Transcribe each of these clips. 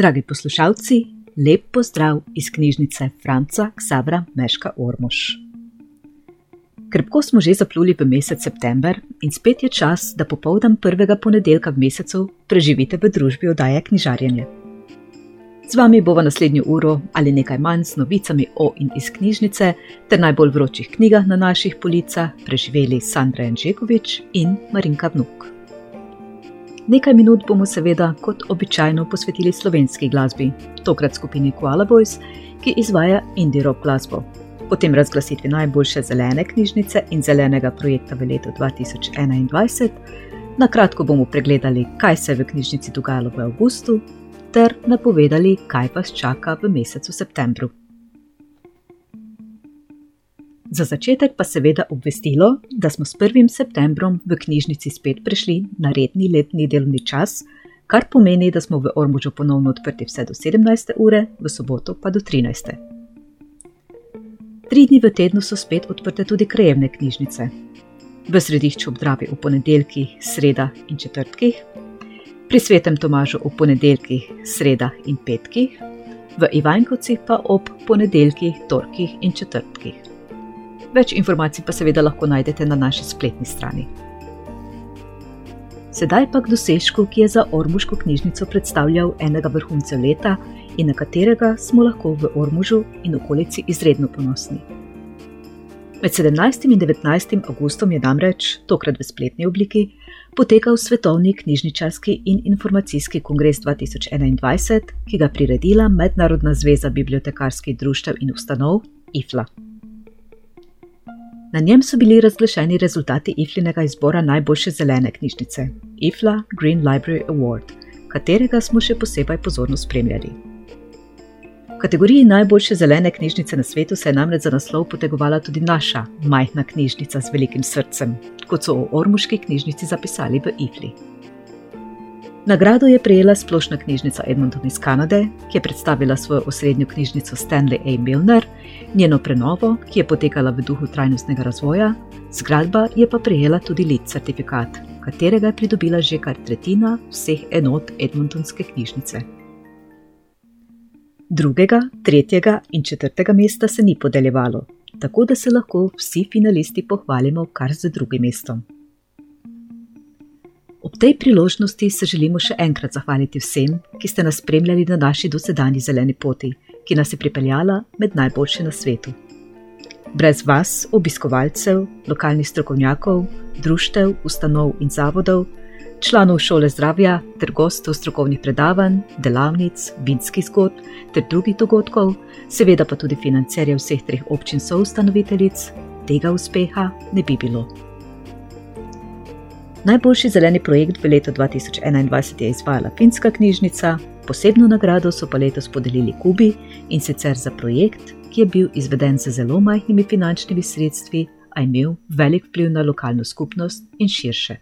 Dragi poslušalci, lep pozdrav iz knjižnice Franca Ksavra Meška Ormož. Krpko smo že zapluli v mesec september in spet je čas, da popoldan prvega ponedeljka v mesecu preživite v družbi oddaje Knjižarjenje. Z vami bo v naslednjo uro ali nekaj manj s novicami o in iz knjižnice ter najbolj vročih knjigah na naših policah preživeli Sandra Janžekovič in Marinka Vnuk. Nekaj minut bomo seveda kot običajno posvetili slovenski glasbi, tokrat skupini Koala Boys, ki izvaja indie rock glasbo. Potem razglasitvi najboljše zelene knjižnice in zelenega projekta v letu 2021. Na kratko bomo pregledali, kaj se je v knjižnici dogajalo v avgustu, ter napovedali, kaj vas čaka v mesecu septembru. Za začetek pa seveda obvestilo, da smo s 1. septembrom v knjižnici spet prišli na redni letni delovni čas, kar pomeni, da smo v Ormužu ponovno odprti vse do 17. ure, v soboto pa do 13. Tri dni v tednu so spet odprte tudi krajevne knjižnice. V središču obdravi v ponedeljkih, sredah in četrtkih, pri svetem Tomažu v ponedeljkih, sredah in petkih, v Ivankovcih pa ob ponedeljkih, torkih in četrtkih. Več informacij pa seveda lahko najdete na naši spletni strani. Sedaj pa k dosežku, ki je za Ormuško knjižnico predstavljal enega vrhuncev leta in na katerega smo lahko v Ormužu in okolici izredno ponosni. Med 17. in 19. augustom je namreč, tokrat v spletni obliki, potekal Svetovni knjižničarski in informacijski kongres 2021, ki ga priredila Mednarodna zveza bibliotekarskih društev in ustanov IFLA. Na njem so bili razglašeni rezultati IFLINega izbora najboljše zelene knjižnice, IFLA Green Library Award, katerega smo še posebej pozorno spremljali. V kategoriji najboljše zelene knjižnice na svetu se je namreč za naslov potegovala tudi naša majhna knjižnica z velikim srcem, kot so o Ormuški knjižnici zapisali v IFLI. Nagrado je prejela splošna knjižnica Edmonton iz Kanade, ki je predstavila svojo osrednjo knjižnico Stanley A. Milner, njeno prenovo, ki je potekala v duhu trajnostnega razvoja, zgradba je pa prejela tudi LEED certifikat, katerega je pridobila že kar tretjina vseh enot Edmontonske knjižnice. Drugega, tretjega in četrtega mesta se ni podeljevalo, tako da se lahko vsi finalisti pohvalimo kar z drugim mestom. Ob tej priložnosti se želimo še enkrat zahvaliti vsem, ki ste nas spremljali na naši dosedanji zeleni poti, ki nas je pripeljala med najboljše na svetu. Brez vas, obiskovalcev, lokalnih strokovnjakov, društev, ustanov in zavodov, članov šole zdravja ter gostov strokovnih predavanj, delavnic, vinskih zgodb ter drugih dogodkov, seveda pa tudi financerjev vseh treh občin soustanoviteljic, tega uspeha ne bi bilo. Najboljši zeleni projekt v letu 2021 je izvajala Finska knjižnica, posebno nagrado so pa letos podelili Kubi in sicer za projekt, ki je bil izveden z zelo majhnimi finančnimi sredstvi, a imel velik vpliv na lokalno skupnost in širše.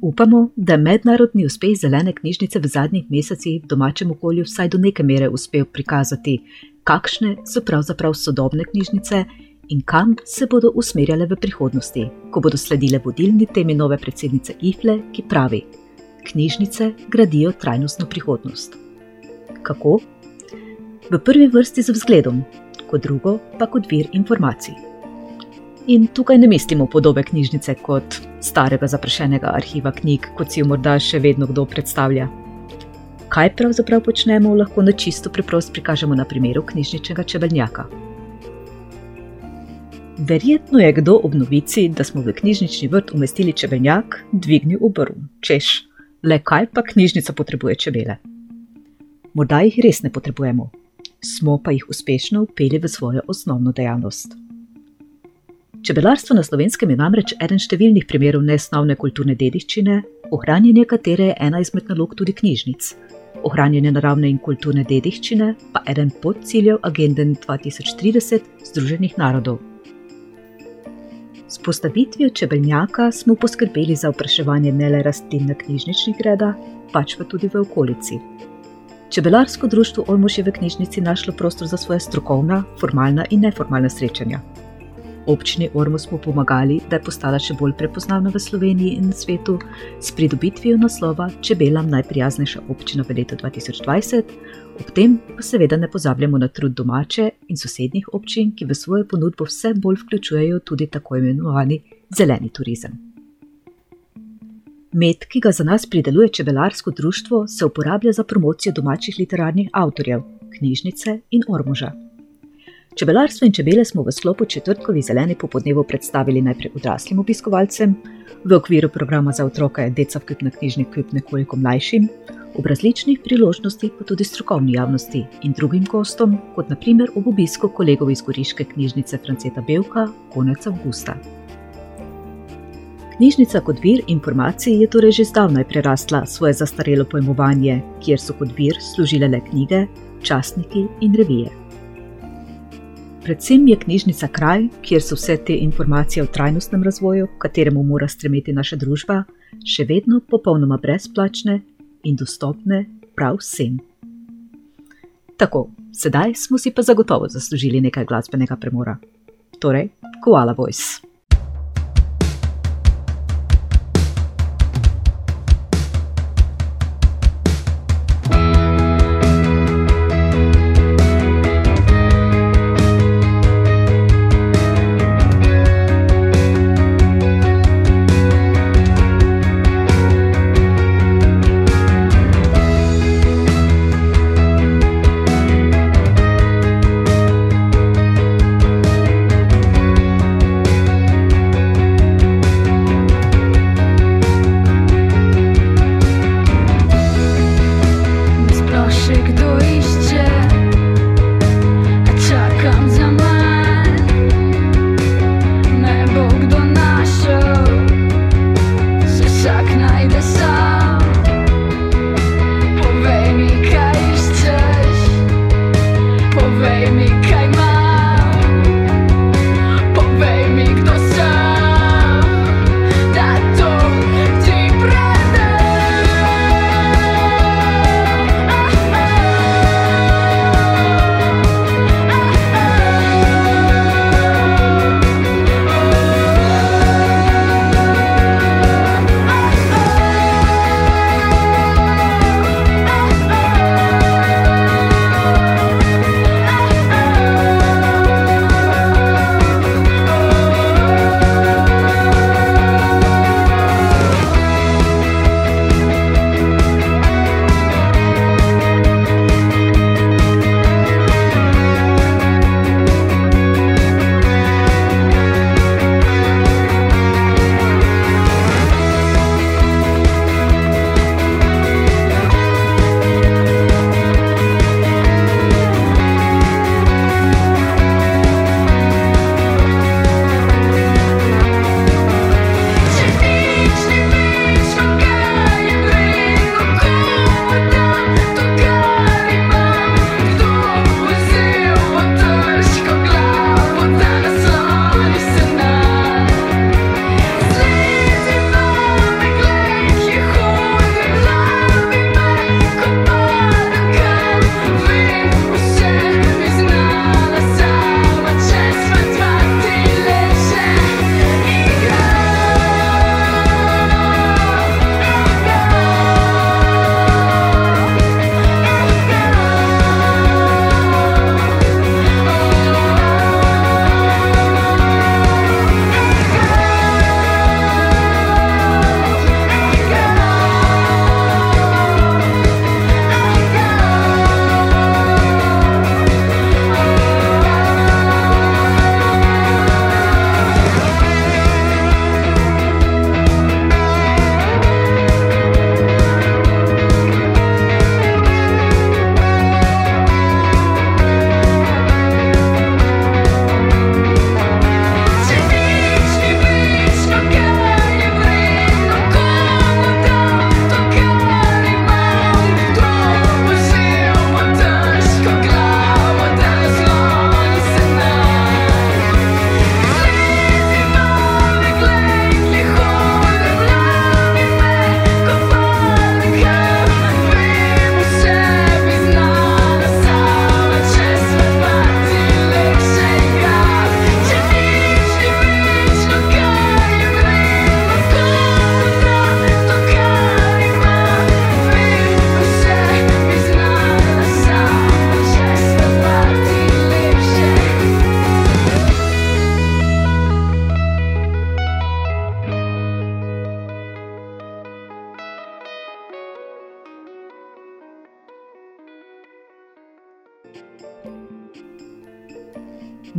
Upamo, da je mednarodni uspeh zelene knjižnice v zadnjih mesecih v domačem okolju vsaj do neke mere uspel prikazati, kakšne so pravzaprav sodobne knjižnice in kam se bodo usmerjale v prihodnosti, ko bodo sledile vodilni temi nove predsednice IFLE, ki pravi: Knjižnice gradijo trajnostno prihodnost. Kako? V prvi vrsti z vzgledom, kot drugo pa kot vir informacij. In tukaj ne mislimo podobe knjižnice kot starega zaprašenega arhiva knjig, kot si jo morda še vedno kdo predstavlja. Kaj pravzaprav počnemo, lahko na čisto preprost prikažemo na primeru knjižničnega čebelnjaka. Verjetno je kdo ob novici, da smo v knjižnični vrt umestili čebelnjak, dvignil obrv, češ, le kaj pa knjižnica potrebuje čebele. Morda jih res ne potrebujemo, smo pa jih uspešno upeli v svojo osnovno dejavnost. Čebelarstvo na slovenskem je namreč eden številnih primerov nesnovne kulturne dediščine, ohranjanje katere je ena izmed nalog tudi knjižnic. Ohranjanje naravne in kulturne dediščine pa eden pod ciljev agende 2030 Združenih narodov. S postavitvijo čebelnjaka smo poskrbeli za opraševanje ne le rastlin na knjižničnih gredah, pač pa tudi v okolici. Čebelarsko društvo Olmož je v knjižnici našlo prostor za svoje strokovna, formalna in neformalna srečanja. Občini Ormo smo pomagali, da je postala še bolj prepoznavna v Sloveniji in svetu s pridobitvijo naslova Čebelam najprijaznejša občina v letu 2020, ob tem pa seveda ne pozabljamo na trud domače in sosednjih občin, ki v svojo ponudbo vse bolj vključujejo tudi tako imenovani zeleni turizem. Med, ki ga za nas prideluje čebelarsko društvo, se uporablja za promocijo domačih literarnih avtorjev, knjižnice in ormoža. Čebelarstvo in čebele smo v sklopu četrtkovi zeleni popodnevu predstavili najprej odraslim obiskovalcem, v okviru programa za otroke je Deca v Kipna knjižni kup nekoliko mlajšim, ob različnih priložnostih pa tudi strokovni javnosti in drugim gostom, kot naprimer ob obisku kolegov iz Goriške knjižnice Franceta Belka konec avgusta. Knjižnica kot vir informacij je torej že zdavnaj prerasla svoje zastarelo pojmovanje, kjer so kot vir služile le knjige, časniki in revije. Predvsem je knjižnica kraj, kjer so vse te informacije o trajnostnem razvoju, kateremu mora stremeti naša družba, še vedno popolnoma brezplačne in dostopne prav vsem. Tako, sedaj smo si pa zagotovo zaslužili nekaj glasbenega premora. Torej, koala voice.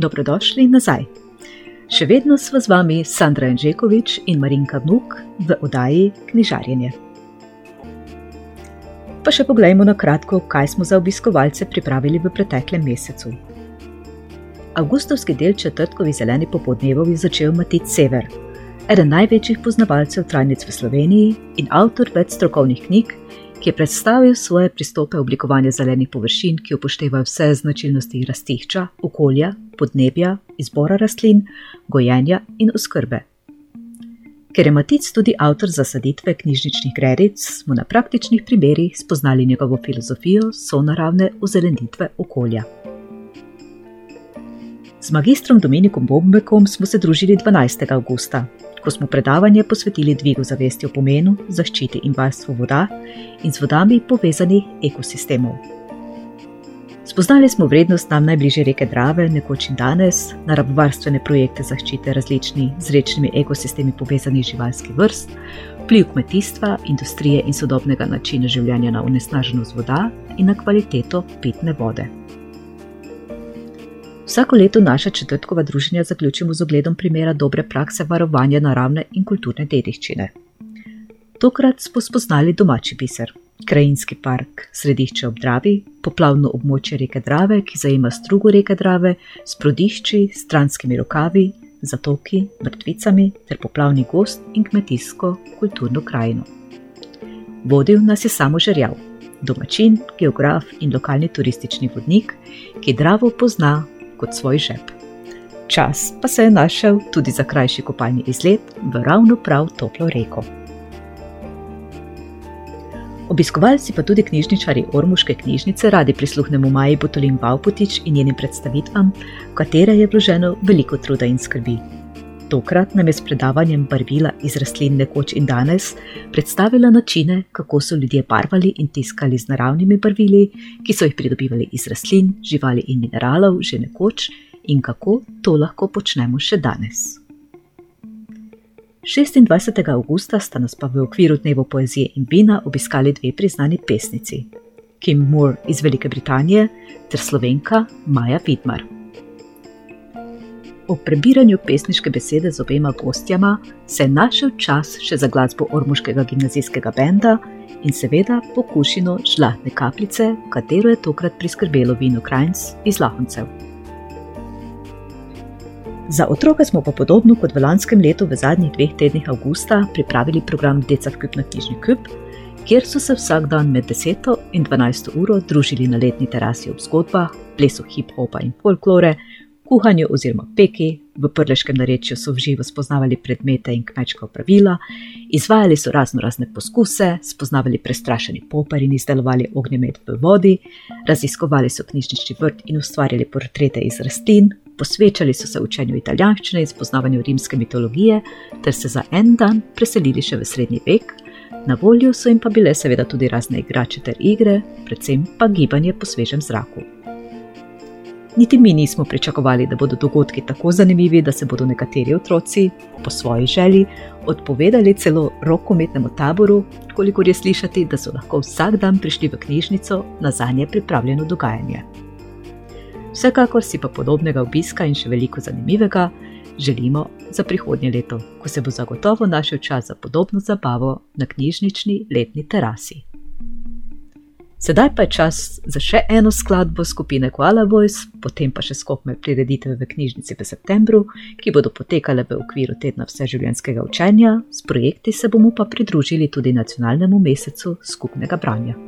Dobrodošli nazaj. Še vedno smo z vami Sandra Anžekovič in Marinka Vnuk v oddaji Knjižarjenje. Pa še poglejmo na kratko, kaj smo za obiskovalce pripravili v preteklem mesecu. Augustovski del četrtkovi zeleni popodnevovi začel matiti sever, eden največjih poznavalcev trajnic v Sloveniji in avtor več strokovnih knjig, ki je predstavil svoje pristope oblikovanja zelenih površin, ki upoštevajo vse značilnosti rastišča, okolja, podnebja, izbora rastlin, gojenja in oskrbe. Ker je Matic tudi avtor zasaditve knjižničnih gredic, smo na praktičnih primerih spoznali njegovo filozofijo sonaravne ozelenitve okolja. Z magistrom Dominikom Bombekom smo se družili 12. augusta, ko smo predavanje posvetili dvigu zavesti o pomenu, zaščiti in varstvu voda in z vodami povezanih ekosistemov. Spoznali smo vrednost nam najbližje reke Drave, nekoč in danes, naravovarstvene projekte zaščite različnih z rečnimi ekosistemi povezanih živalskih vrst, vpliv kmetijstva, industrije in sodobnega načina življenja na onesnaženost voda in na kvaliteto pitne vode. Vsako leto naša četrtkova druženja zaključimo z ogledom primera dobre prakse varovanja naravne in kulturne dediščine. Tokrat smo spoznali domači biser, krajinski park Središče ob Dravi, poplavno območje reke Drave, ki zajema strugo reke Drave s prodišči, stranskimi rokavi, zatoki, mrtvicami ter poplavni gost in kmetijsko kulturno krajino. Vodil nas je samo žerjav, domačin, geograf in lokalni turistični vodnik, ki Dravo pozna kot svoj žep. Čas pa se je našel tudi za krajši kopalni izlet v ravno prav toplo reko. Obiskovalci pa tudi knjižničari Ormuške knjižnice radi prisluhnemo Maji Botolin Bavpotič in njenim predstavitvam, v katere je vloženo veliko truda in skrbi. Tokrat nam je s predavanjem barvila iz rastlin nekoč in danes predstavila načine, kako so ljudje barvali in tiskali z naravnimi barvili, ki so jih pridobivali iz rastlin, živali in mineralov že nekoč in kako to lahko počnemo še danes. 26. augusta sta nas pa v okviru Dnevo poezije in vina obiskali dve priznani pesnici: Kim Moore iz Velike Britanije ter slovenka Maja Vidmar. Ob prebiranju pesniške besede z obema gostjama se je našel čas še za glasbo ormoškega gimnazijskega benda in seveda pokušino žlahtne kapljice, katero je tokrat priskrbelo vino Krajnc iz Lahoncev. Za otroke smo pa podobno kot v lanskem letu v zadnjih dveh tednih avgusta pripravili program Deca v Kup na knjižni kup, kjer so se vsak dan med 10 in 12 uro družili na letni terasi ob zgodbah, plesu hip-hopa in folklore, kuhanju oziroma peki, v prleškem narečju so v živo spoznavali predmete in kmečka pravila, izvajali so razno razne poskuse, spoznavali prestrašeni popar in izdelovali ognjemet v vodi, raziskovali so knjižnični vrt in ustvarjali portrete iz rastlin, posvečali so se učenju italijanščine in spoznavanju rimske mitologije, ter se za en dan preselili še v srednji vek. Na voljo so jim pa bile seveda tudi razne igrače ter igre, predvsem pa gibanje po svežem zraku. Niti mi nismo pričakovali, da bodo dogodki tako zanimivi, da se bodo nekateri otroci po svoji želji odpovedali celo rokometnemu taboru, kolikor je slišati, da so lahko vsak dan prišli v knjižnico na za nje pripravljeno dogajanje. Vsekakor si pa podobnega obiska in še veliko zanimivega želimo za prihodnje leto, ko se bo zagotovo našel čas za podobno zabavo na knjižnični letni terasi. Sedaj pa je čas za še eno skladbo skupine Koala Voice, potem pa še skopme prireditve v knjižnici v septembru, ki bodo potekale v okviru tedna vseživljenjskega učenja, s projekti se bomo pa pridružili tudi nacionalnemu mesecu skupnega branja.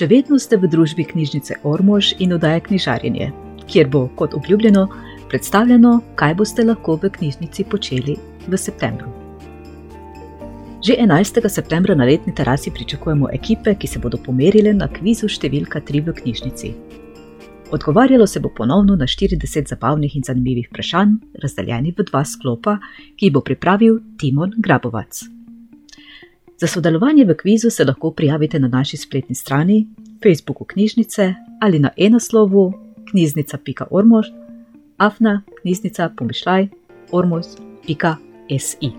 Še vedno ste v družbi knjižnice Ormož in oddaje knjižarjenje, kjer bo, kot obljubljeno, predstavljeno, kaj boste lahko v knjižnici počeli v septembru. Že 11. septembra na letni terasi pričakujemo ekipe, ki se bodo pomerile na kvizu številka 3 v knjižnici. Odgovarjalo se bo ponovno na 40 zabavnih in zanimivih vprašanj, razdeljenih v dva sklopa, ki jih bo pripravil Timon Grabovac. Za sodelovanje v kvizu se lahko prijavite na naši spletni strani, Facebooku knjižnice ali na e-naslovu knjižnica.ormož, afna knjižnica pomišljaj ormož.si.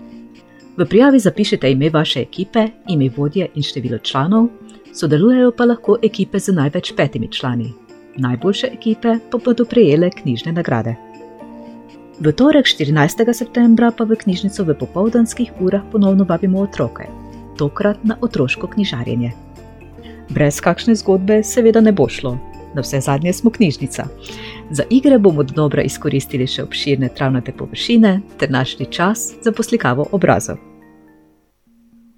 V prijavi zapišite ime vaše ekipe, ime vodje in število članov, sodelujejo pa lahko ekipe z največ petimi člani. Najboljše ekipe pa bodo prejele knjižne nagrade. V torek 14. septembra pa v knjižnico v popoldanskih urah ponovno vabimo otroke tokrat na otroško knjižarjenje. Brez kakšne zgodbe, seveda, ne bo šlo, na vse zadnje smo knjižnica. Za igre bomo dobro izkoristili še obširne travnate površine ter našli čas za poslikavo obrazov.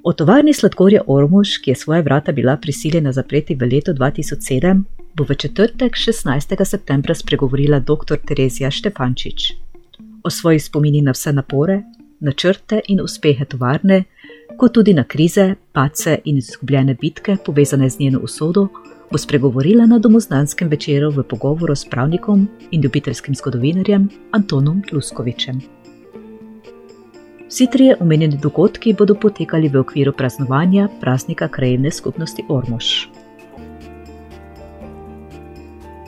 O tovarni sladkorja Ormuž, ki je svoje vrata bila prisiljena zapreti v letu 2007, bo v četrtek 16. septembra spregovorila dr. Terezija Štefančič. O svojih spominih na vse napore, načrte in uspehe tovarne, kot tudi na krize, pace in izgubljene bitke povezane z njeno usodo, bo spregovorila na domoznanskem večeru v pogovoru s pravnikom in ljubiteljskim zgodovinarjem Antonom Luskovičem. Vsi trije omenjeni dogodki bodo potekali v okviru praznovanja praznika krajevne skupnosti Ormož.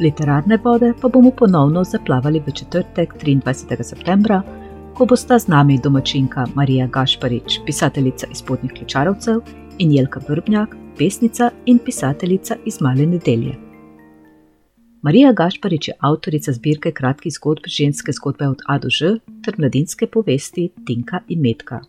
Literarne vode pa bomo ponovno zaplavali v četrtek 23. septembra ko bosta z nami domačinka Marija Gašparič, pisateljica iz Podnih Klečarovcev, in Jelka Vrbnjak, pesnica in pisateljica iz Male nedelje. Marija Gašparič je avtorica zbirke kratkih zgodb ženske zgodbe od A do Ž ter mladinske povesti Tinka in Metka.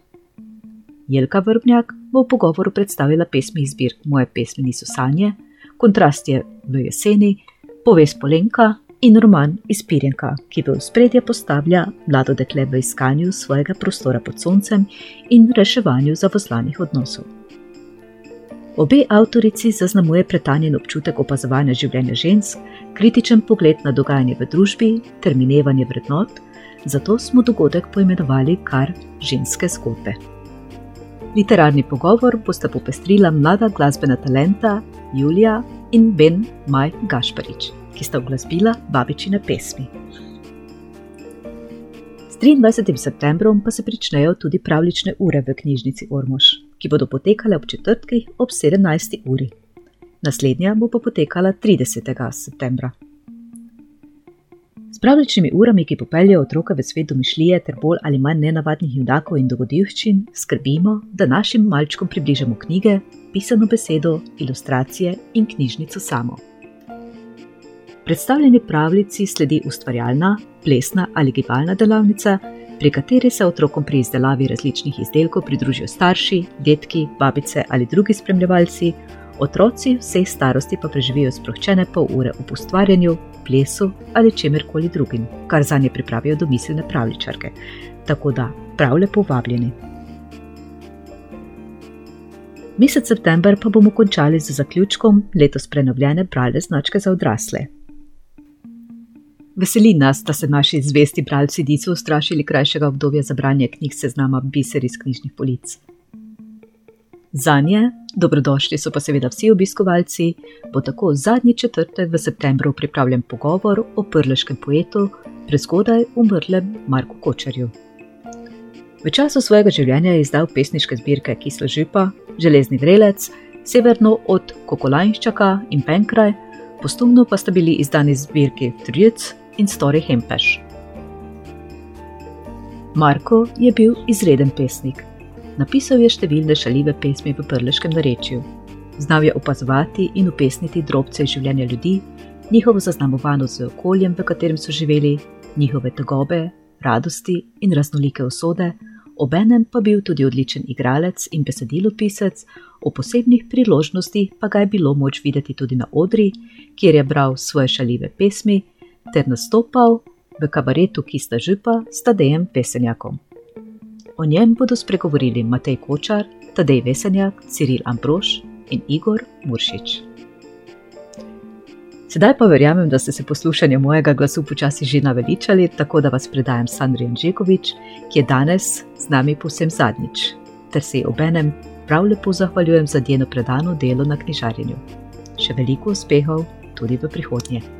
Jelka Vrbnjak bo v pogovoru predstavila pesmi iz zbirk Moje pesmi niso sanje, Kontrast je v jeseni, Povest Polenka in roman Izpirjenka, ki v spredje postavlja mlado dekle v iskanju svojega prostora pod soncem in reševanju zavozlanih odnosov. Obe avtorici zaznamuje pretanjen občutek opazovanja življenja žensk, kritičen pogled na dogajanje v družbi ter minevanje vrednot, zato smo dogodek poimenovali kar ženske zgodbe. Literarni pogovor bosta popestrila mlada glasbena talenta Julija in Ben Maj Gašparič ki sta uglasbila babičine pesmi. S 23. septembrom pa se pričnejo tudi pravlične ure v knjižnici Ormož, ki bodo potekale ob četrtkih ob 17. uri. Naslednja bo pa potekala 30. septembra. S pravličnimi urami, ki popeljejo otroke v svet domišljije ter bolj ali manj nenavadnih judakov in dogodivščin, skrbimo, da našim malčkom približamo knjige, pisano besedo, ilustracije in knjižnico samo. Predstavljeni pravljici sledi ustvarjalna, plesna ali gibalna delavnica, pri kateri se otrokom pri izdelavi različnih izdelkov pridružijo starši, detki, babice ali drugi spremljevalci, otroci vseh starosti pa preživijo sproščene pol ure v ustvarjanju, plesu ali čemerkoli drugim, kar za nje pripravijo domiselne pravličarke. Tako da prav lepo vabljeni. Mesec september pa bomo končali z zaključkom letos prenovljene bralne značke za odrasle. Veseli nas, da se naši zvesti bralci niso ustrašili krajšega obdobja za branje knjig seznama Biser iz knjižnih polic. Za nje, dobrodošli so pa seveda vsi obiskovalci, bo tako zadnji četrtek v septembru pripravljen pogovor o prleškem poetu, prezgodaj umrlem Marku Kočarju. V času svojega življenja je izdal pesniške zbirke Kisla žipa, Železni vrelec, Severno od Kokolajnščaka in Penkraj, postumno pa sta bili izdani zbirki Trjec in Story Hempeš. Marko je bil izreden pesnik. Napisal je številne šalive pesmi v prleškem narečju. Znal je opazovati in upesniti drobce življenja ljudi, njihovo zaznamovanost z okoljem, v katerem so živeli, njihove tegobe, radosti in raznolike usode, obenem pa bil tudi odličen igralec in besedilopisec, o posebnih priložnostih pa ga je bilo moč videti tudi na odri, kjer je bral svoje šalive pesmi ter nastopal v kabaretu Kista Žipa s Tadejem Vesenjakom. O njem bodo spregovorili Matej Kočar, Tadej Vesenjak, Ciril Ambrož in Igor Muršič. Sedaj pa verjamem, da ste se poslušanja mojega glasu počasi že naveličali, tako da vas predajam Sandri Anžekovič, ki je danes z nami povsem zadnjič, ter se ji obenem prav lepo zahvaljujem za njeno predano delo na knjižarjenju. Še veliko uspehov tudi v prihodnje.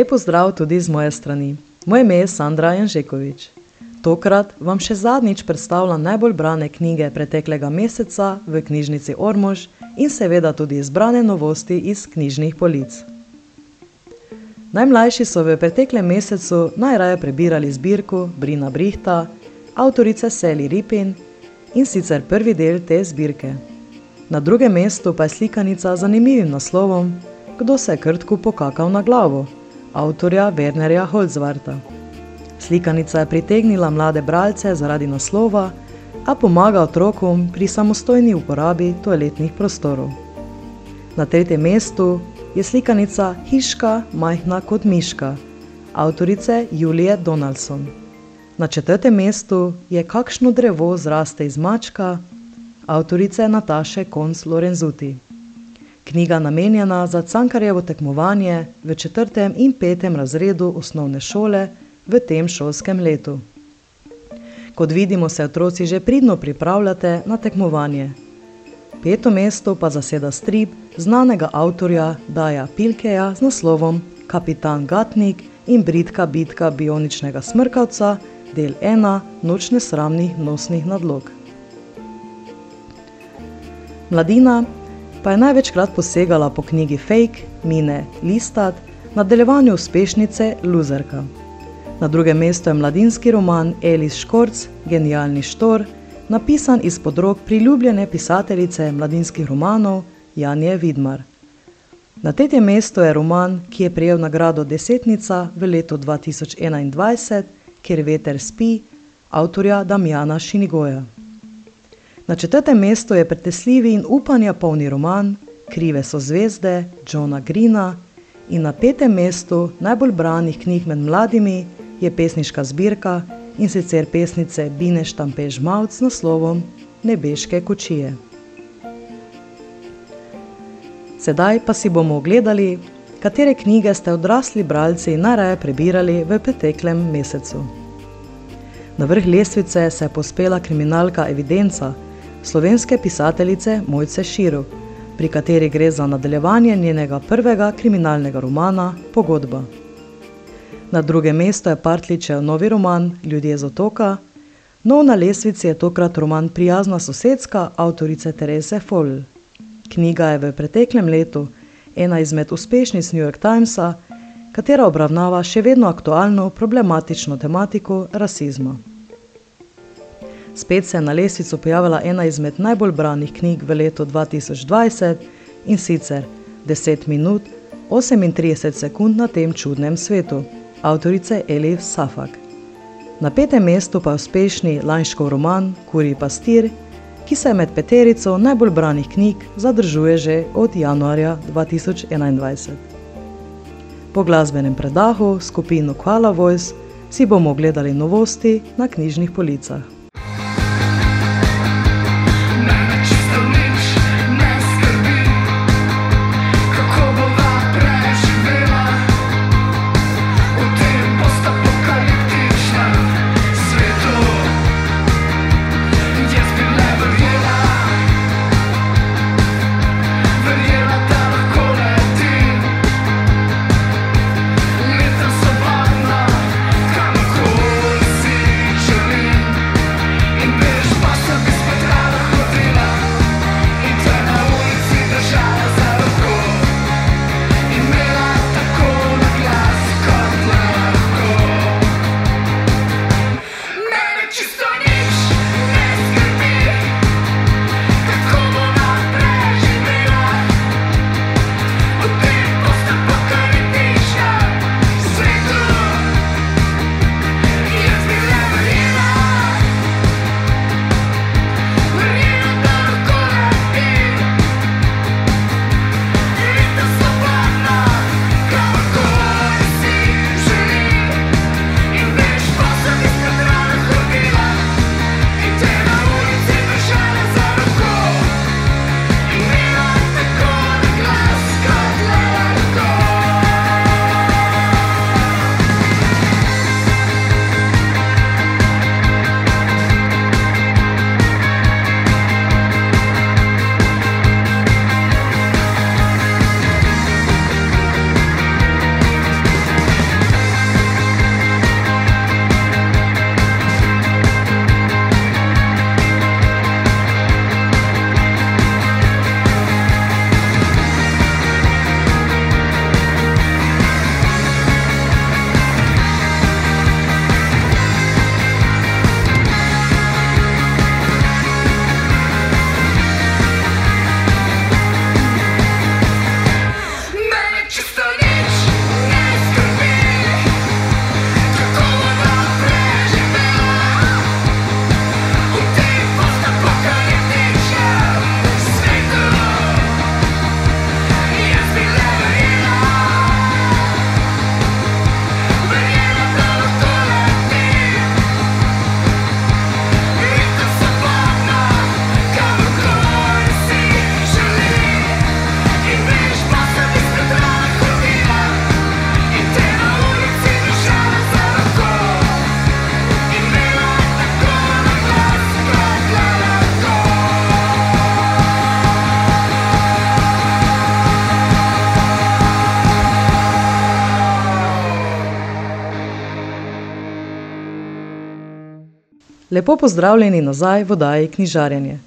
Lepo zdrav tudi z moje strani. Moje ime je Sandra Janžekovič. Tokrat vam še zadnjič predstavljam najbolj brane knjige preteklega meseca v knjižnici Ormož in seveda tudi izbrane novosti iz knjižnih polic. Najmlajši so v preteklem mesecu najraje prebirali zbirko Brina Brihta, avtorice Sally Ripin in sicer prvi del te zbirke. Na drugem mestu pa je slikanica z zanimivim naslovom Kdo se je krtku pokakal na glavo? Avtorja Wernerja Holzvarta. Slikanica je pritegnila mlade bralce zaradi naslova, a pomaga otrokom pri samostojni uporabi toaletnih prostorov. Na tretjem mestu je slikanica Hiška, majhna kot miška, avtorice Julije Donaldson. Na četrtem mestu je Kakšno drevo zraste iz mačka, avtorice Nataše Konc Lorenzuti. Knjiga namenjena za Cankarjevo tekmovanje v četrtem in petem razredu osnovne šole v tem šolskem letu. Kot vidimo, se otroci že pridno pripravljate na tekmovanje. Peto mesto pa zaseda strip znanega avtorja Daja Pilkeja z naslovom Kapitan Gatnik in Britka bitka bioničnega smrkavca, del 1 Noč nesramnih nosnih nadlog. Mladina pa je največkrat posegala po knjigi Fake, Mine, Listad, nadaljevanju uspešnice Luzerka. Na drugem mestu je mladinski roman Elis Škorc, Genialni štor, napisan izpod rok priljubljene pisateljice mladinskih romanov Janje Vidmar. Na tretjem mestu je roman, ki je prejel nagrado Desetnica v letu 2021, Ker veter spi, avtorja Damjana Šinigoja. Na četrtem mestu je pretesljivi in upanja polni roman Krive so zvezde Johna Greena in na petem mestu najbolj branih knjig med mladimi je pesniška zbirka in sicer pesnice Bine Štampež Mavc naslovom Nebeške kočije. Sedaj pa si bomo ogledali, katere knjige ste odrasli bralci najraje prebirali v preteklem mesecu. Na vrh lestvice se je pospela kriminalka Evidenca slovenske pisateljice Mojce Širov, pri kateri gre za nadaljevanje njenega prvega kriminalnega romana Pogodba. Na drugem mestu je Partličev novi roman Ljudje z otoka, nov na lesvici je tokrat roman Prijazna sosedska avtorice Terese Foll. Knjiga je v preteklem letu ena izmed uspešnic New York Timesa, katera obravnava še vedno aktualno problematično tematiko rasizma. Spet se je na lesvico pojavila ena izmed najbolj branih knjig v letu 2020 in sicer 10 minut 38 sekund na tem čudnem svetu avtorice Elif Safak. Na petem mestu pa uspešni Lanškov roman Kuri pastir, ki se med peterico najbolj branih knjig zadržuje že od januarja 2021. Po glasbenem predahu skupino Kvala Voice si bomo ogledali novosti na knjižnih policah. Lepo pozdravljeni nazaj v oddaji Knjižarjenje.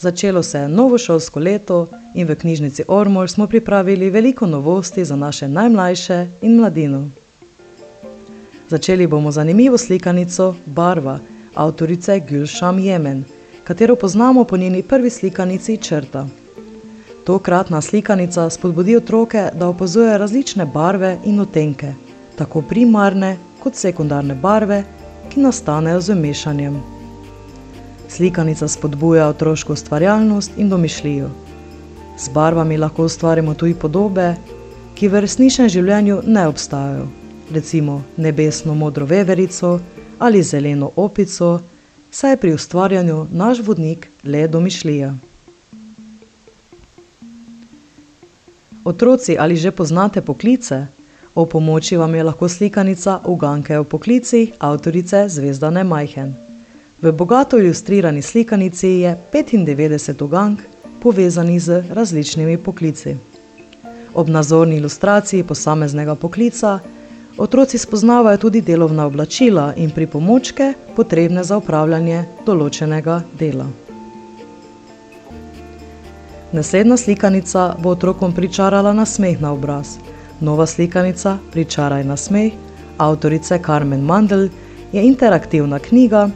Začelo se je novo šolsko leto in v knjižnici Ormol smo pripravili veliko novosti za naše najmlajše in mladino. Začeli bomo zanimivo slikanico Barva, avtorice Gülšam Jemen, katero poznamo po njeni prvi slikanici Črta. Tokratna slikanica spodbudi otroke, da opazujejo različne barve in otenke, tako primarne kot sekundarne barve, ki nastanejo z mešanjem. Slikanica spodbuja otroško ustvarjalnost in domišljijo. Z barvami lahko ustvarimo tudi podobe, ki v resničnem življenju ne obstajajo, recimo nebesno modro veverico ali zeleno opico, saj je pri ustvarjanju naš vodnik le domišljija. Otroci ali že poznate poklice? O pomoči vam je lahko slikanica Uganke o poklicih avtorice Zvezdane Majhen. V bogato ilustrirani slikanici je 95 ugank povezanih z različnimi poklici. Ob nazorni ilustraciji posameznega poklica otroci spoznavajo tudi delovna oblačila in pripomočke, potrebne za upravljanje določenega dela. Naslednja slikanica bo otrokom pričarala nasmeh na obraz. Nova slikanica Pričaraj nasmeh avtorice Carmen Mandel je interaktivna knjiga,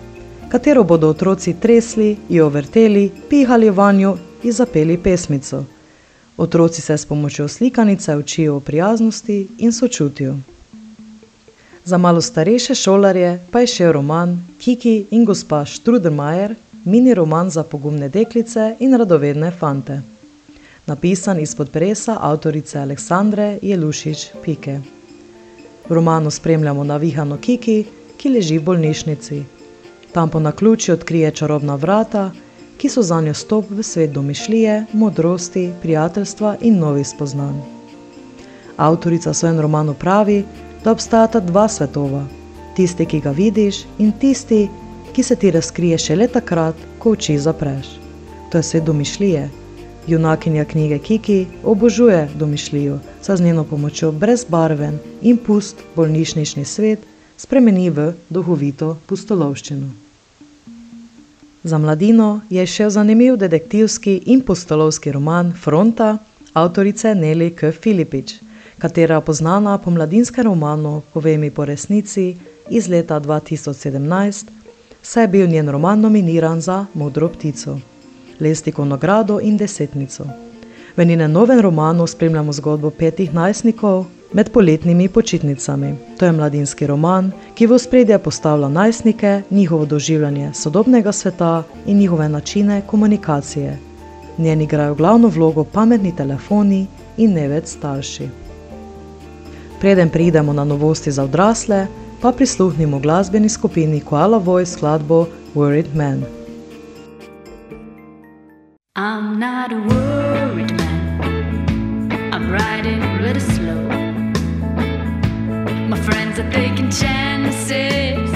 katero bodo otroci tresli, jo vrteli, pihali vanjo in zapeli pesmico. Otroci se s pomočjo slikanice učijo o prijaznosti in sočutju. Za malo starejše šolarje pa je še roman Kiki in gospa Strudermajer, mini roman za pogumne deklice in radovedne fante. Napisan izpod presa avtorice Aleksandre Jelušič Pike. V romanu spremljamo navihano Kiki, ki leži v bolnišnici. Tam po naključju odkrije čarobna vrata, ki so za njo stop v svet domišljije, modrosti, prijateljstva in novih spoznanj. Avtorica svojem romanu pravi, da obstajata dva svetova: tisti, ki ga vidiš, in tisti, ki se ti razkrije šele takrat, ko oči zapreš. To je svet domišljije. Junakinja knjige Kiki obožuje domišljijo, saj z njeno pomočjo brezbarven in pust bolnišnični svet spremeni v duhovito pustolovščino. Za mladino je še zanimiv detektivski in pustolovski roman Fronta avtorice Neli K. Filipič katera poznana po mladinskem romanu Povej mi po resnici iz leta 2017, saj je bil njen roman nominiran za Modro ptico, Lestiko nagrado in Desetnico. V njenem novem romanu spremljamo zgodbo petih najstnikov med poletnimi počitnicami. To je mladinski roman, ki v spredje postavlja najstnike, njihovo doživljanje sodobnega sveta in njihove načine komunikacije. Njen igrajo glavno vlogo pametni telefoni in ne več starši. Preden pridemo na novosti za odrasle, pa prisluhnimo glasbeni skupini Koala Voice skladbo Worried Man. I'm not a worried man. I'm riding really slow. My friends are taking chances.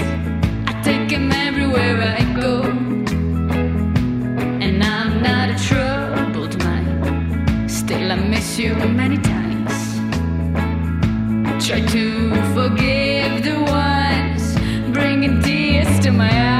I take them everywhere I go. And I'm not a troubled mind. Still, I miss you many times. Try to forgive the ones bringing tears to my eyes.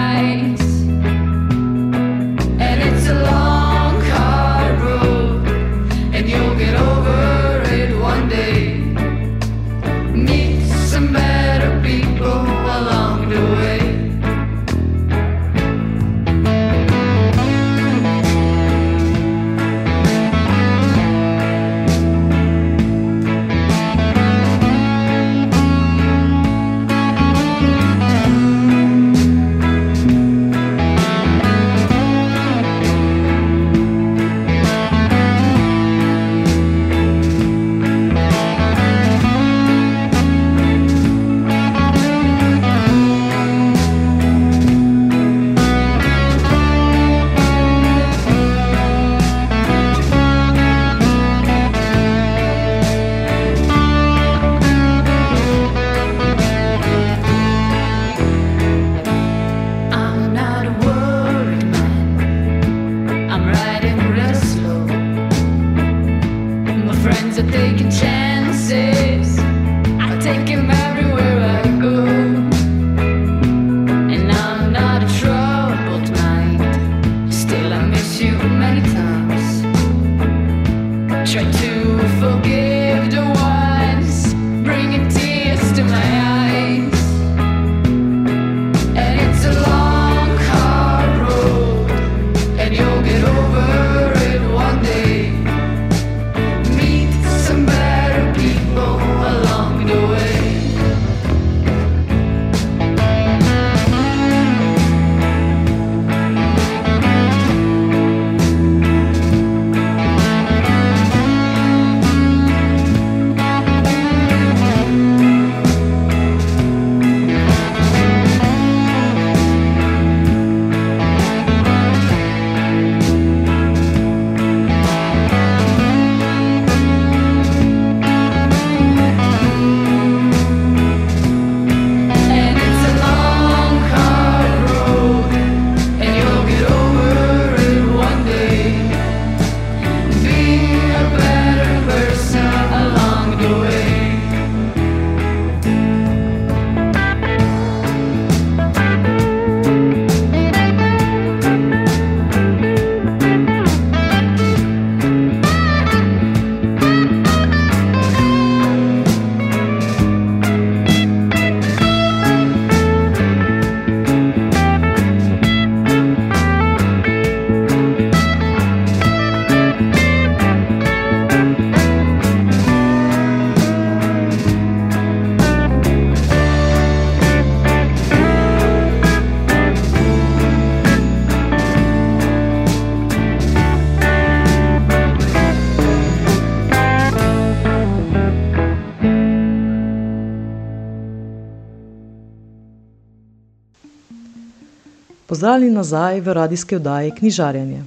Pozdravljeni nazaj v radijski oddaji Knjižarjenje.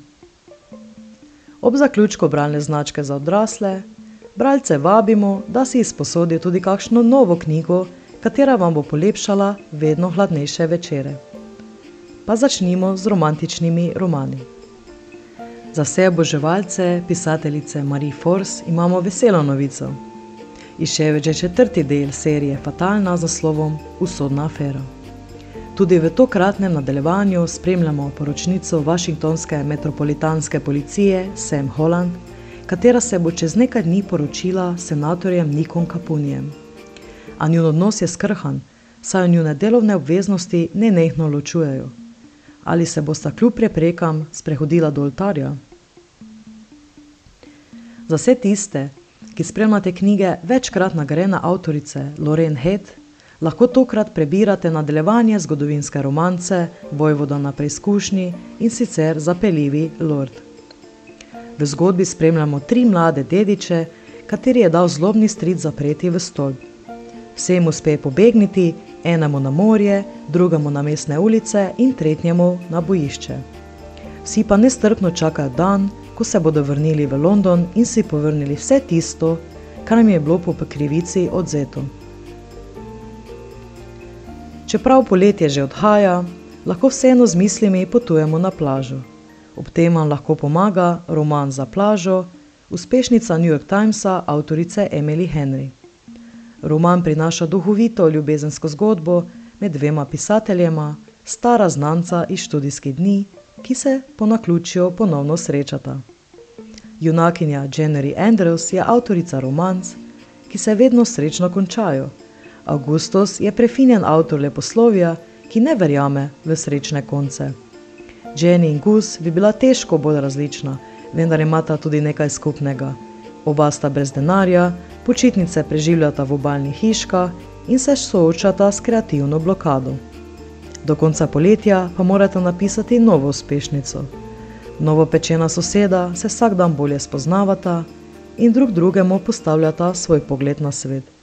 Ob zaključku bralne značke za odrasle, bralce vabimo, da si izposodijo tudi kakšno novo knjigo, katera vam bo polepšala vedno hladnejše večere. Pa začnimo z romantičnimi romani. Za vse oboževalce pisateljice Marie Force imamo veselo novico. Išel je že četrti del serije Fatalna z naslovom Usodna afera. Tudi v tokratnem nadaljevanju spremljamo poročnico Washingtonske metropolitanske policije Sam Holland, katera se bo čez nekaj dni poročila senatorjem Nikon Kapunijem. A njun odnos je skrhan, saj njune delovne obveznosti ne nehno ločujejo. Ali se bosta kljub preprekam sprehodila do oltarja? Za vse tiste, ki spremljate knjige večkrat nagrajene avtorice Lorraine Head, lahko tokrat prebirate nadaljevanje zgodovinske romance Vojvoda na preizkušnji in sicer Zapeljivi lord. V zgodbi spremljamo tri mlade dediče, kateri je dal zlobni stric zapreti v stol. Vsem uspe pobegniti, enemu na morje, drugemu na mestne ulice in tretjemu na bojišče. Vsi pa nestrpno čakajo dan, ko se bodo vrnili v London in si povrnili vse tisto, kar jim je bilo po krivici odzeto. Čeprav poletje že odhaja, lahko vseeno z mislimi potujemo na plažo. Ob tem vam lahko pomaga roman za plažo, uspešnica New York Timesa avtorice Emily Henry. Roman prinaša duhovito ljubezensko zgodbo med dvema pisateljema, stara znanca iz študijskih dni, ki se po naključju ponovno srečata. Junakinja Jenny Andrews je avtorica romanc, ki se vedno srečno končajo. Augustus je prefinjen avtor leposlovja, ki ne verjame v srečne konce. Jenny in Gus bi bila težko bolj različna, vendar imata tudi nekaj skupnega. Oba sta brez denarja, počitnice preživljata v obaljnih hiškah in se soočata s kreativno blokado. Do konca poletja pa morate napisati novo uspešnico. Novo pečena soseda se vsak dan bolje spoznavata in drug drugemu postavljata svoj pogled na svet.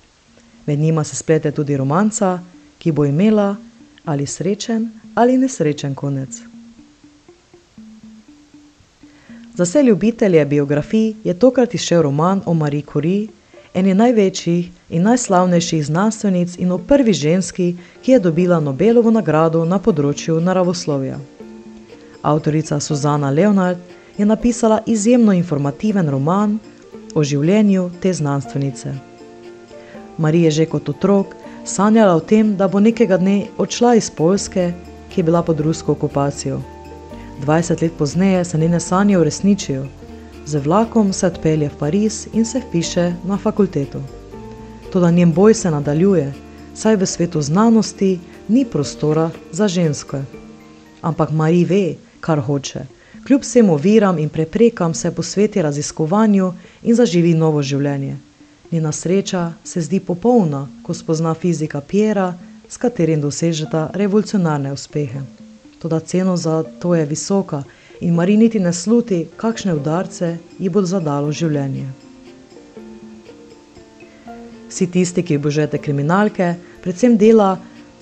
Med njima se splete tudi romanca, ki bo imela ali srečen ali nesrečen konec. Za vse ljubitelje biografij je tokrat izšel roman o Marie Curie, eni največjih in najslavnejših znanstvenic in o prvi ženski, ki je dobila Nobelovo nagrado na področju naravoslovja. Avtorica Suzana Leonard je napisala izjemno informativen roman o življenju te znanstvenice. Marija že kot otrok sanjala o tem, da bo nekega dne odšla iz Poljske, ki je bila pod rusko okupacijo. 20 let pozneje se njene sanje uresničijo z vlakom se odpelje v Pariz in se vpiše na fakulteto. Toda njen boj se nadaljuje, saj v svetu znanosti ni prostora za ženske. Ampak Marie ve, kar hoče. Kljub vsem oviram in preprekam se posveti raziskovanju in zaživi novo življenje. Njena sreča se zdi popolna, ko spozna fizika Piera, s katerim dosežeta revolucionarne uspehe. Toda ceno za to je visoka in Mari niti ne sluti, kakšne udarce ji bo zadalo življenje. Vsi tisti, ki obožujete kriminalke, predvsem dela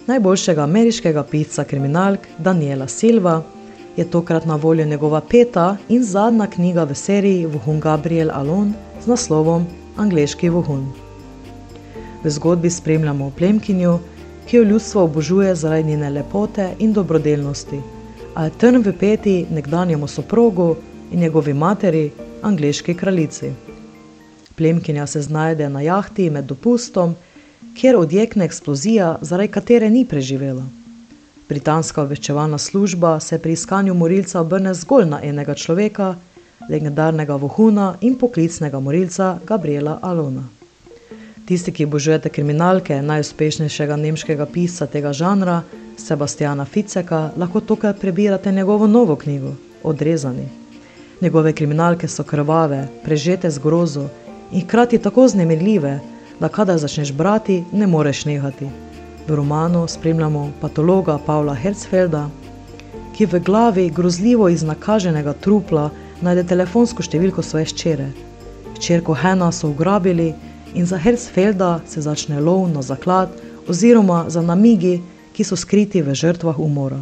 najboljšega ameriškega pisca kriminalk Daniela Silva, je tokrat na voljo njegova peta in zadnja knjiga v seriji Vohun Gabriel Alon z naslovom Angliški vohun. V zgodbi spremljamo plemkinjo, ki jo ljudstvo obožuje zaradi njene lepote in dobrodelnosti a je trn v peti nekdanjemu soprogu in njegovi materi, angliški kraljici. Plemkinja se znajde na jahti med dopustom, kjer odjekne eksplozija, zaradi katere ni preživela. Britanska obveščevalna služba se pri iskanju morilca obrne zgolj na enega človeka, legendarnega vohuna in poklicnega morilca Gabriela Alona. Tisti, ki obožujete kriminalke najuspešnejšega nemškega pisca tega žanra, Sebastiana Ficeka, lahko tukaj prebirate njegovo novo knjigo, Odrezani. Njegove kriminalke so krvave, prežete z grozo in hkrati tako znemirljive, da kadar začneš brati, ne moreš nehati. V romanu spremljamo patologa Pavla Herzfelda, ki v glavi grozljivo iz nakaženega trupla najde telefonsko številko svoje ščere. Ščerko Hena so ugrabili in za Herzfelda se začne lov na zaklad oziroma za namigi, ki so skriti v žrtvah umora.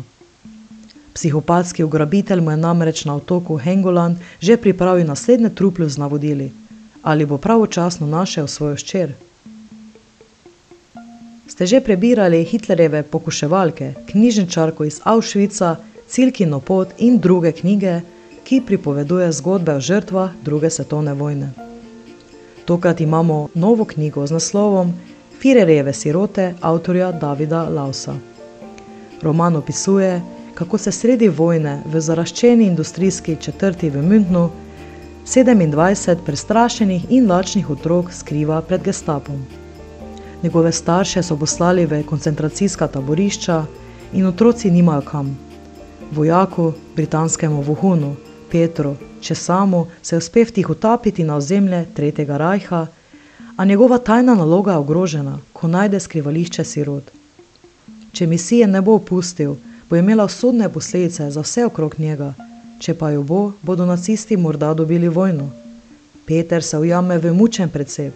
Psihopatski ugrabitelj mu je namreč na otoku Hengoland že pripravil naslednje truplje z navodili, ali bo pravočasno našel svojo ščer. Ste že prebirali Hitlerjeve pokuševalke, knjižničarko iz Auschwitza, Cilkino pot in druge knjige, ki pripoveduje zgodbe o žrtvah druge svetovne vojne. Tokrat imamo novo knjigo z naslovom Firerjeve sirote avtorja Davida Lausa. Roman opisuje, kako se sredi vojne v zaraščeni industrijski četrti v Münchnu 27 prestrašenih in lačnih otrok skriva pred gestapom. Njegove starše so poslali v koncentracijska taborišča in otroci nimajo kam. Vojaku, britanskemu vohunu, Petru, če samo se uspe vtihotapiti na ozemlje Tretjega rajha, a njegova tajna naloga je ogrožena, ko najde skrivališče sirot. Če misije ne bo opustil, bo imela usodne posledice za vse okrog njega, če pa jo bo, bodo nacisti morda dobili vojno. Peter se ujame v mučen predsep,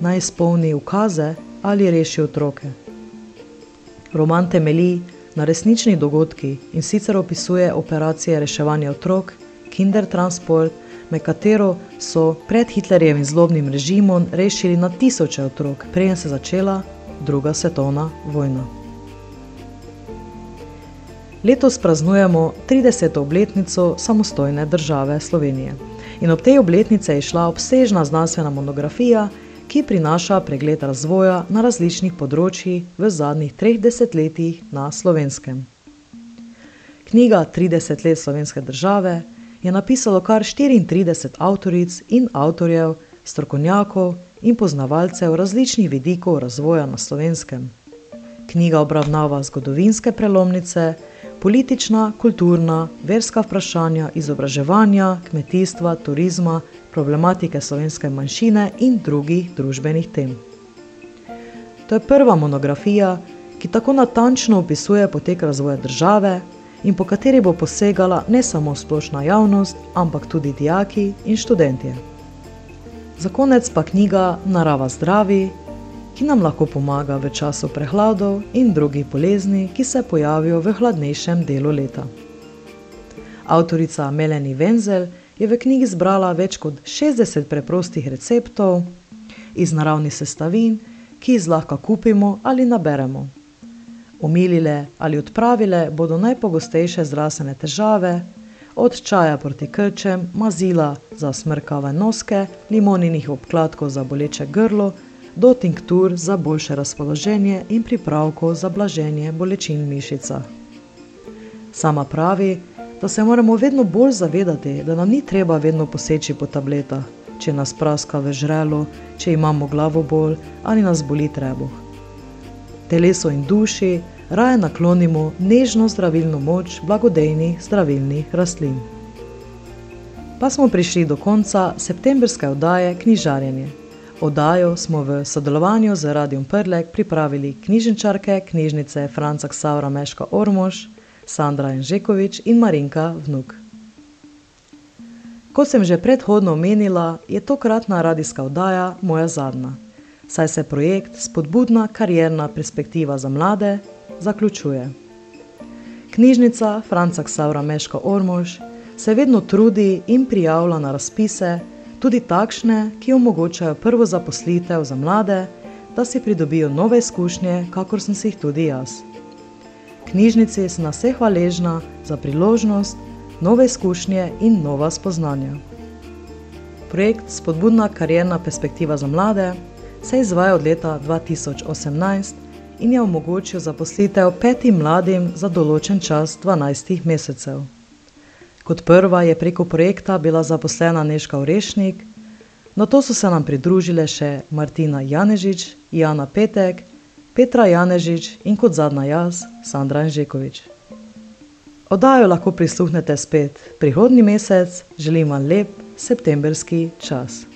naj izpolni ukaze ali reši otroke. Roman temelji na resničnih dogodkih in sicer opisuje operacije reševanja otrok, Kinder Transport, med katero so pred Hitlerjevim zlobnim režimom rešili na tisoče otrok, preden se začela druga svetovna vojna. Letos praznujemo 30. obletnico samostojne države Slovenije. In ob tej obletnici je šla obsežna znanstvena monografija, ki prinaša pregled razvoja na različnih področjih v zadnjih treh desetletjih na slovenskem. Knjiga 30 let slovenske države je napisalo kar 34 avtoric in avtorjev, strokovnjakov in poznavalcev različnih vidikov razvoja na slovenskem. Knjiga obravnava zgodovinske prelomnice, politična, kulturna, verska vprašanja, izobraževanja, kmetijstva, turizma, problematike slovenske manjšine in drugih družbenih tem. To je prva monografija, ki tako natančno opisuje potek razvoja države in po kateri bo posegala ne samo splošna javnost, ampak tudi dijaki in študentje. Za konec pa knjiga Narava zdravi, ki nam lahko pomaga v času prehladov in drugih bolezni, ki se pojavijo v hladnejšem delu leta. Avtorica Melanie Wenzel je v knjigi zbrala več kot 60 preprostih receptov iz naravnih sestavin, ki jih lahko kupimo ali naberemo. Umilile ali odpravile bodo najpogostejše zdravstvene težave, od čaja proti krčem, mazila za smrkave noske, limoninih obkladkov za boleče grlo do tinktur za boljše razpoloženje in pripravkov za blaženje bolečin mišica. Sama pravi, da se moramo vedno bolj zavedati, da nam ni treba vedno poseči po tabletah, če nas praska v žrelu, če imamo glavo bolj ali nas boli trebuh. Telesu in duši raje naklonimo nežno zdravilno moč blagodejnih zdravilnih rastlin. Pa smo prišli do konca septembrske oddaje Knjižarjenje. Oddajo smo v sodelovanju z Radiom Prlek pripravili knjižničarke knjižnice Franca Ksaura Meška Ormož, Sandra Enžekovič in Marinka Vnuk. Kot sem že predhodno omenila, je tokratna radijska oddaja moja zadnja, saj se projekt Spodbudna karjerna perspektiva za mlade zaključuje. Knjižnica Franca Ksaura Meška Ormož se vedno trudi in prijavlja na razpise, tudi takšne, ki omogočajo prvo zaposlitev za mlade, da si pridobijo nove izkušnje, kakor sem si jih tudi jaz. Knjižnici sem na vse hvaležna za priložnost, nove izkušnje in nova spoznanja. Projekt Spodbudna karjerna perspektiva za mlade se izvaja od leta 2018 in je omogočil zaposlitev petim mladim za določen čas 12 mesecev. Kot prva je preko projekta bila zaposlena Neška Orešnik, na to so se nam pridružile še Martina Janežič, Jana Petek, Petra Janežič in kot zadnja jaz, Sandra Anžekovič. Odajo lahko prisluhnete spet prihodnji mesec, želim vam lep septemberski čas.